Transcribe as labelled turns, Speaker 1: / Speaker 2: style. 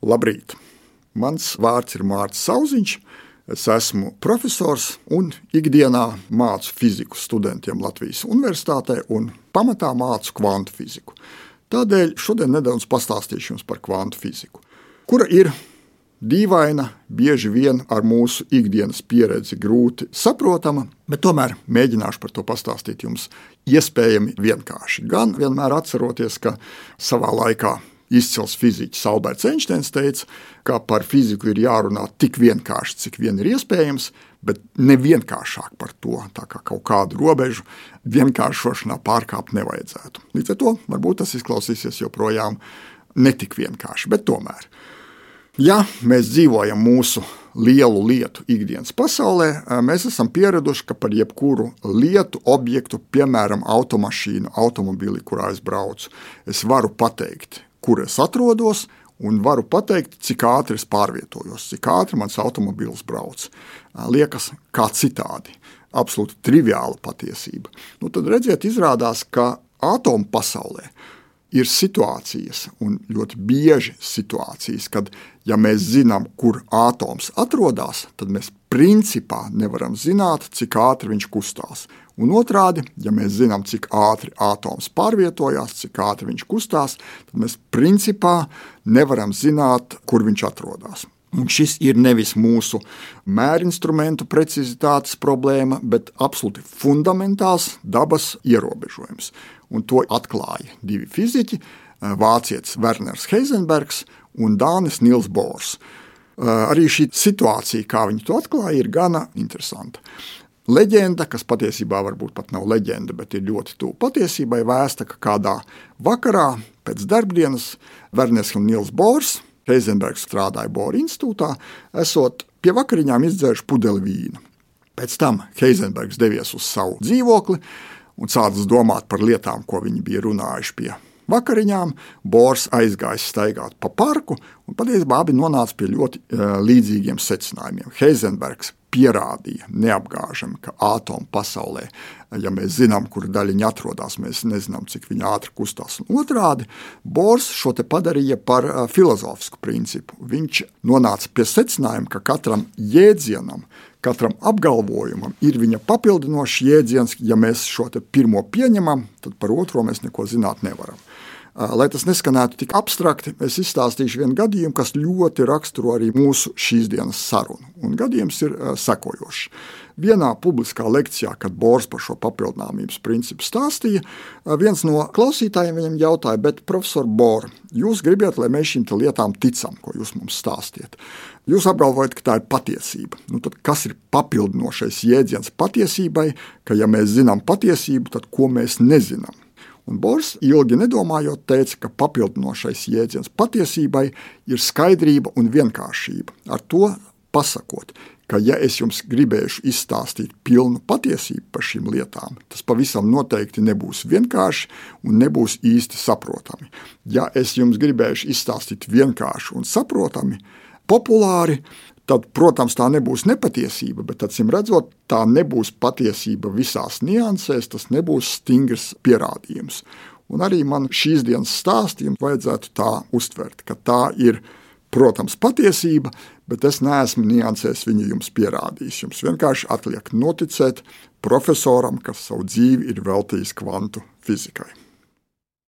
Speaker 1: Labrīt! Mans vārds ir Mārcis Zauziņš. Es esmu profesors un ikdienā mācu fiziku studentiem Latvijas Universitātē un pamatā mācu kvantu fiziku. Tādēļ šodien nedaudz pastāstīšu jums par kvantu fiziku, kura ir dīvaina, bieži vien ar mūsu ikdienas pieredzi grūti saprotama, bet tomēr mēģināšu par to pastāstīt jums iespējami vienkārši. Gan vienmēr atceroties, ka savā laikā izcils fiziķis Alberts Einsteins teica, ka par fiziku ir jārunā tik vienkārši, cik vien ir iespējams, bet ne vienkāršāk par to, tā kā kaut kādu robežu vienkāršošanā pārkāpt nevajadzētu. Līdz ar to varbūt tas izklausīsies joprojām netik vienkārši, bet tomēr. Ja mēs dzīvojam mūsu lielu lietu ikdienas pasaulē, mēs esam pieraduši, ka par jebkuru lietu, objektu, piemēram, automašīnu, automobili, kurā es braucu, es varu pateikt, kur es atrodos, un varu pateikt, cik ātri es pārvietojos, cik ātri mans automobilis brauc. Liekas, kā citādi. Absolūti triviāla patiesība. Nu, tad redziet, izrādās, ka atomu pasaulē ir situācijas, un ļoti bieži situācijas, kad, ja mēs zinām, kur atoms atrodas, tad mēs principā nevaram zināt, cik ātri viņš kustās. Un otrādi, ja mēs zinām, cik ātri atoms pārvietojās, cik ātri viņš kustās, tad mēs principā nevaram zināt, kur viņš atrodas. Un šis ir nevis mūsu mērinstrumentu precizitātes problēma, bet absolūti fundamentāls dabas ierobežojums un to atklāja divi fiziķi, vācietis Werners Heisenbergs un Dānis Nils Bors. Eh, arī šī situācija, kā viņi to atklāja, ir gana interesanta. Leģenda, kas patiesībā varbūt pat nav leģenda, bet ir ļoti tuvu patiesībai, vēsta, ka kādā vakarā pēc darbdienas Werners un Nils Bors, Heisenbergs strādāja Bora institūtā, esot pie vakariņām izdzēruši pudeli vīna. Pēc tam Heisenbergs devies uz savu dzīvokli, un sācis domāt par lietām, ko viņi bija runājuši pie vakariņām. Bors aizgājis staigāt pa parku, un patiesībā abi nonāca pie ļoti uh, līdzīgiem secinājumiem. Heisenbergs pierādīja neapgāžami, ka atomu pasaulē, ja mēs zinām, kur daļiņa atrodas, mēs nezinām, cik viņa ātri kustās. Un otrādi, Bors šo te padarīja par uh, filozofisku principu. Viņš nonāca pie secinājuma, ka katram jēdzienam, katram apgalvojumam ir viņa papildinošs jēdziens. Ja mēs šo pirmo pieņemam, tad par otro mēs neko zināt nevaram. Lai tas neskanētu tik abstrakti, es izstāstīšu vienu gadījumu, kas ļoti raksturo arī mūsu šīs dienas sarunu. Un gadījums ir sekojošs. Vienā publiskā lekcijā, kad Bors par šo papildināmības principu stāstīja, viens no klausītājiem viņam jautāja, bet profesor Bor, jūs gribat, lai mēs šīm lietām ticam, ko jūs mums stāstiet. Jūs apgalvojat, ka tā ir patiesība. Nu, kas ir papildinošais jēdziens patiesībai, ka ja mēs zinām patiesību, tad ko mēs nezinām? Bors ilgi nedomājot, teica, ka papildinošais jēdziens patiesībai ir skaidrība un vienkāršība. Ar to pasakot, ka, ja es jums gribēšu izstāstīt pilnu patiesību par šīm lietām, tas pavisam noteikti nebūs vienkārši un nebūs īsti saprotami. Ja es jums gribēšu izstāstīt vienkārši un saprotami, populāri, tad, protams, tā nebūs nepatiesība, bet, acīm redzot, tā nebūs patiesība visās niansēs, tas nebūs stingrs pierādījums. Un arī man šīs dienas stāstījumu vajadzētu tā uztvert, ka tā ir, protams, patiesība, bet es neesmu niansēs viņu jums pierādījis. Jums vienkārši atliek noticēt profesoram, kas savu dzīvi ir veltījis kvantu fizikai.